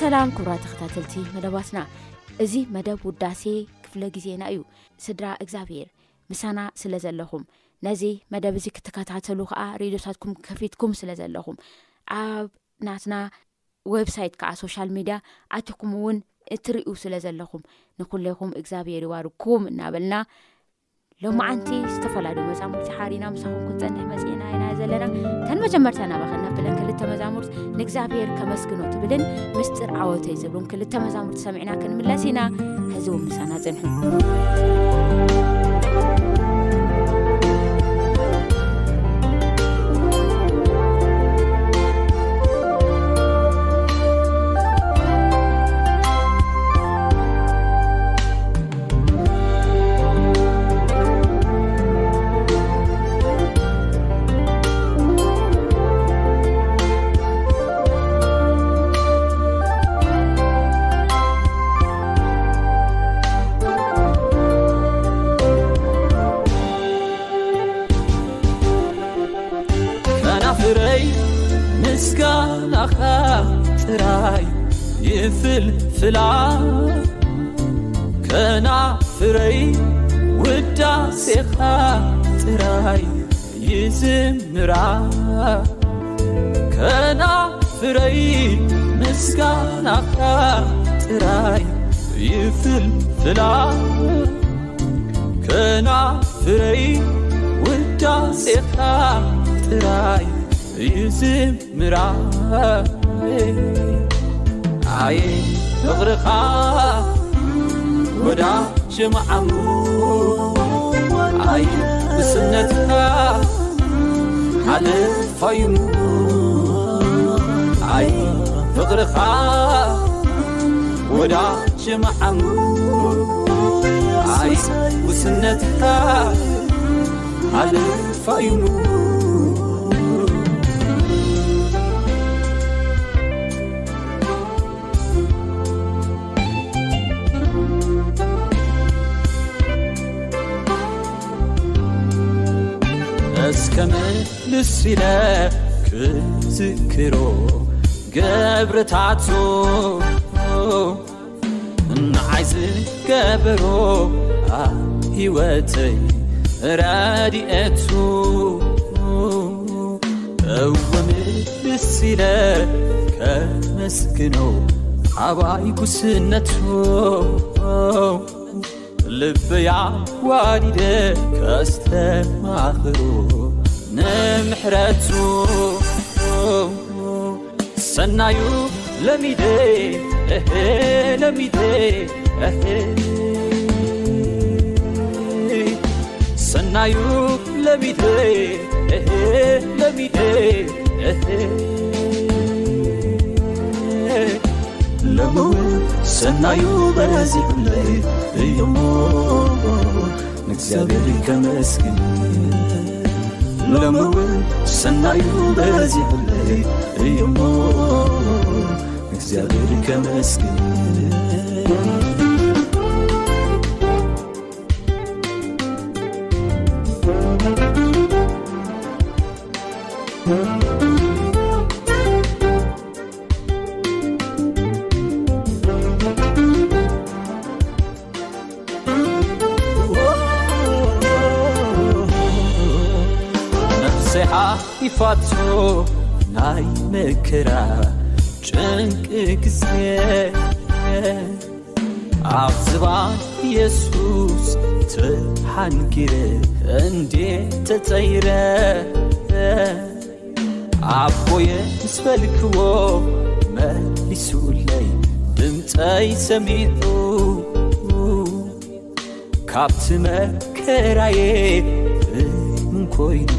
ሰላም ክብራ ተከታተልቲ መደባትና እዚ መደብ ውዳሴ ክፍለ ግዜና እዩ ስድራ እግዚኣብሄር ምሳና ስለ ዘለኹም ነዚ መደብ እዚ ክትከታተሉ ከዓ ሬድዮታትኩም ከፊትኩም ስለ ዘለኹም ኣብ ናትና ወብ ሳይት ከዓ ሶሻል ሚድያ ኣትኩም እውን እትርእዩ ስለ ዘለኹም ንኩለይኹም እግዚኣብሄር ይዋርኩም እናበልና ሎማዓንቲ ዝተፈላለዩ መዛሙርቲ ሓሪና ምሳኹን ክንፀኒሕ መፅኢና ኢና ዘለና እተን መጀመርታ እናባክነብልን ክልተ መዛሙርት ንእግዚኣብሔር ከመስግኖ ትብልን ምስጢር ዓወተ ዩ ዝብን ክልተ መዛሙርቲ ሰሚዕና ክንምለስ ኢና ሕዝ ውን ምሳና ፅንሑ ከናፍረይ ውዳሴኸ ጥራይ ይዝምራ ከናፍረይ ምስጋናኸ ጥራይ ይፍልፍላከናፍረይ ውዳሴኸ ጥራይ ይዝምራይ ፍር ወ ይ ስትከ ልይኑይ ፍቅርኻ ወ ይ ውስነትከ ልፈይኑ ክዝክሮ ገብረታቱ እንዓይዝገበሮ ኣብ ህወተይ ረድኤቱ እወምልስለ ከመስግኖ ኣባይ ጉስነቱ ልበያ ዋዲድ ከዝተማክሮ ንምሕረቱ ሰናዩ ለሚደይ ይ ሰናዩ ለደይለ ለምው ሰናዩ በረዝይ የሞ ንግዚብሪከመስግ لمو سنعيبديلي يم كزبلكمسل ራጭንቅ ጊዜ አብ ዝባ ኢየሱስ ትሃንጊር እንዴተጸይረ አብቦየምስፈልክዎ መሊሶለይ ድምጠይ ሰሚጡ ካብቲ መከራዬ ብንኮይን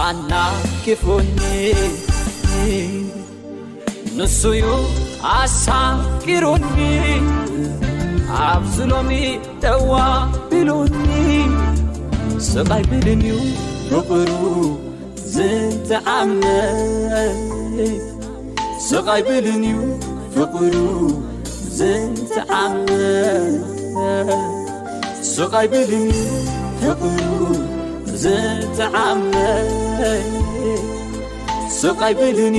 አናኬፎኔ ንሱዩ ኣሳጊሩኒ ኣብዝሎሚ ጠዋቢሉኒ ስቐይ ብልንእዩ ሩ ዝንመይ ብንዩብዩዝመይ ብንዩ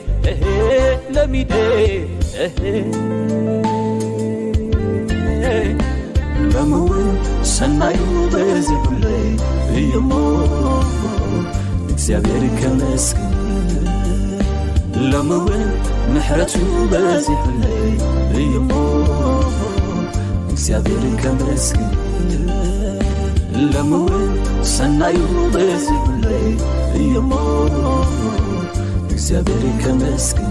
ለናዩ ግብሔርግለው ረቱ ግለ ናዩ ይ زبرك مسك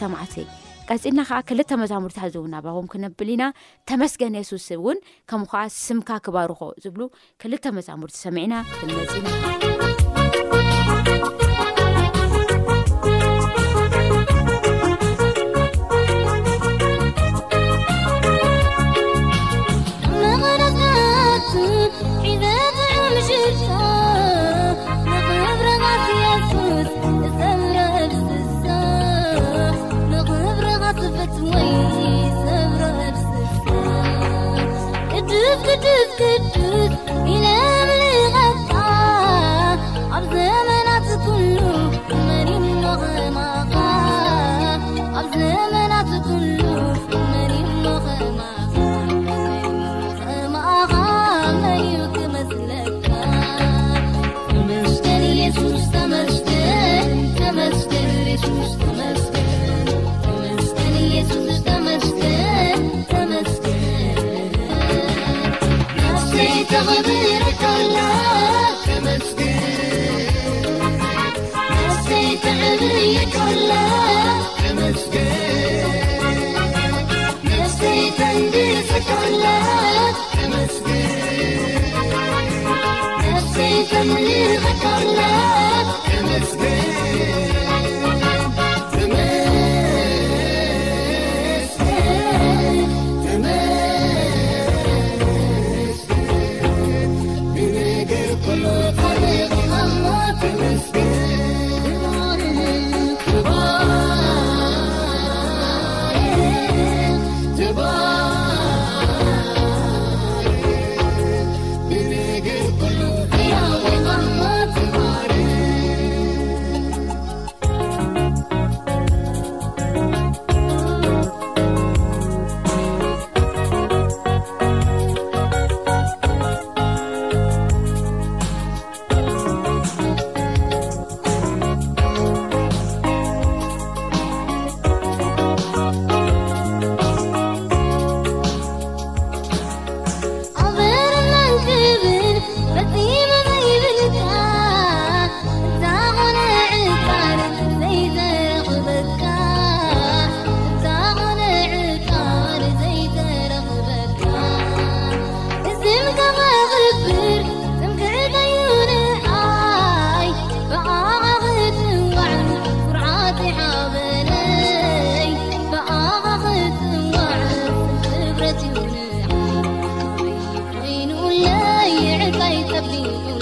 ሰማዓትእ ቀፂና ከዓ ክልተ መዛሙርቲ ሓዝውናባቦም ክነብል ኢና ተመስገን የሱስብ እውን ከምኡ ከዓ ስምካ ክባርኮ ዝብሉ ክልተ መዛሙርቲ ሰሚዕና ክንነፅኢና مسيفليفل مسد ب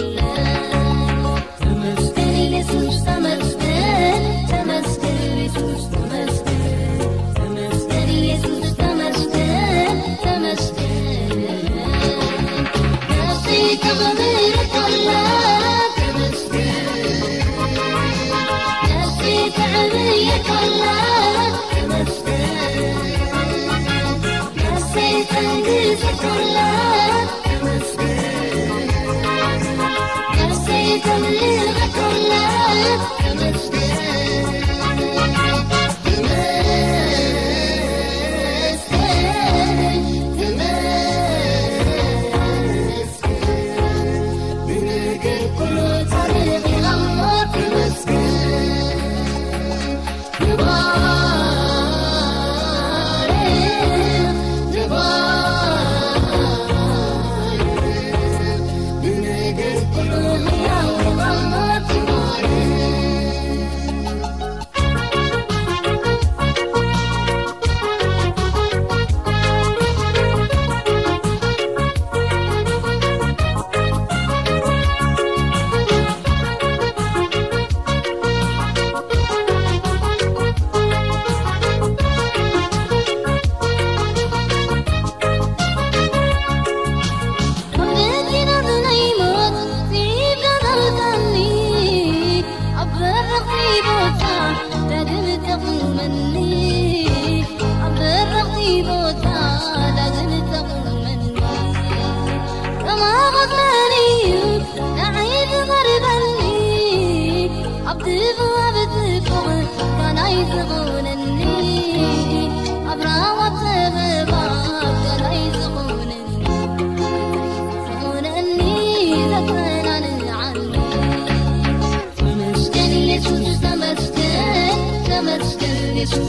شم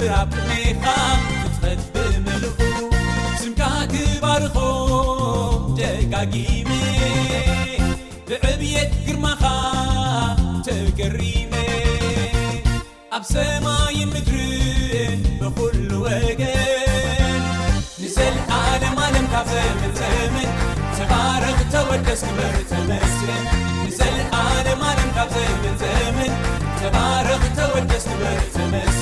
ብራ ኔኻ ፍትፈት ብምልኩ ስምካ ትባርኾ ደጋጊሜ ብዕብየት ግርማኻ ተገሪሜ ኣብ ሰማይን ምድሪ ብኩሉ ወገን ንሰ ኣ ኣለም ካ ዘምንዘምን ባረ ተወደስ በርመስን ኣ ኣምካዘምን ዘምን ባረክተወደስ በር መስ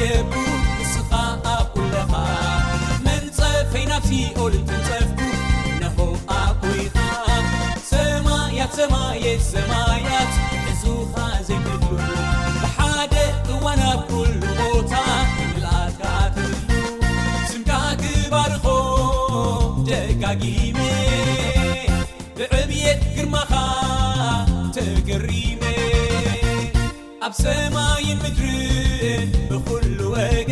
ቡ ንስኻ ኣቁለኻ መንፀፍ ፈይናፊኦልትንፀፍኩ ነሆ ኣኩይኻ ሰማያት ሰማየት ሰማያት ዕዙኻ ዘይነሉ ብሓደ እዋና ኣብ ኩሉ ቦታ ላካትሉ ሽንካ ክባርኾ ደጋጊመ بسمعي مدرء بل وج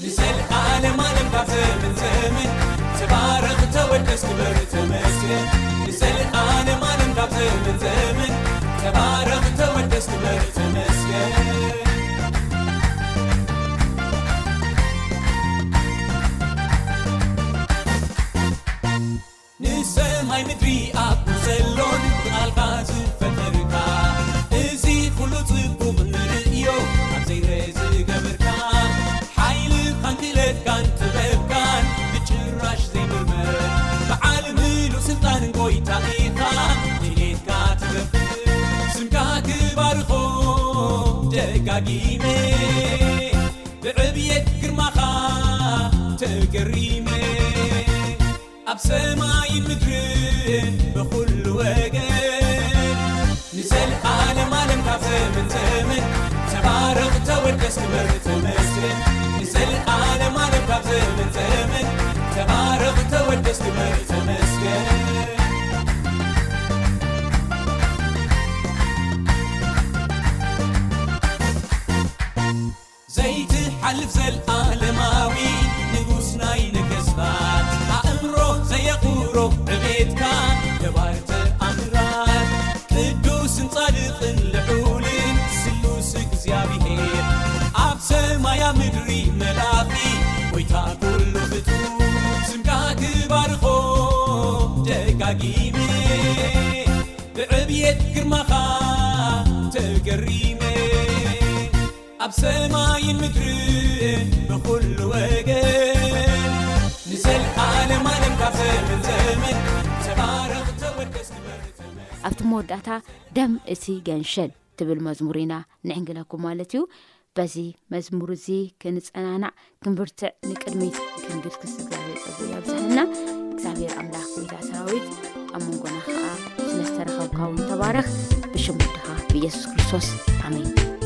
ل للم مم برقتوسبرتمت ل ل ብዕብيት ግርማኻ ተገሪሜ ኣብ ሰማይ ምክር ብኩሉ ወገ ንዘል ዓለ ኣለምካፈምንዘመ ባረቕ ተወደስ በር ተመስለ ብዕብት ግርማኻ ገሪሜ ኣብ ሰማይን ምድሪ ንሉ ወገ ንካዘረወስ ኣብቲ መወዳእታ ደም እቲ ገንሸል ትብል መዝሙር ኢና ንዕንግለኩም ማለት እዩ በዚ መዝሙር እዙ ክንጸናናዕ ክብርትዕ ንቅድሚ ግንብል ክስግያኣና ዚፊር ኣምዳ ጉይታ ሰራዊት ኣብመንጎነ ከዓ ብዝነስተረኸብካውን ተባረኽ ብሽምድኻ ብኢየሱስ ክርስቶስ ኣሜን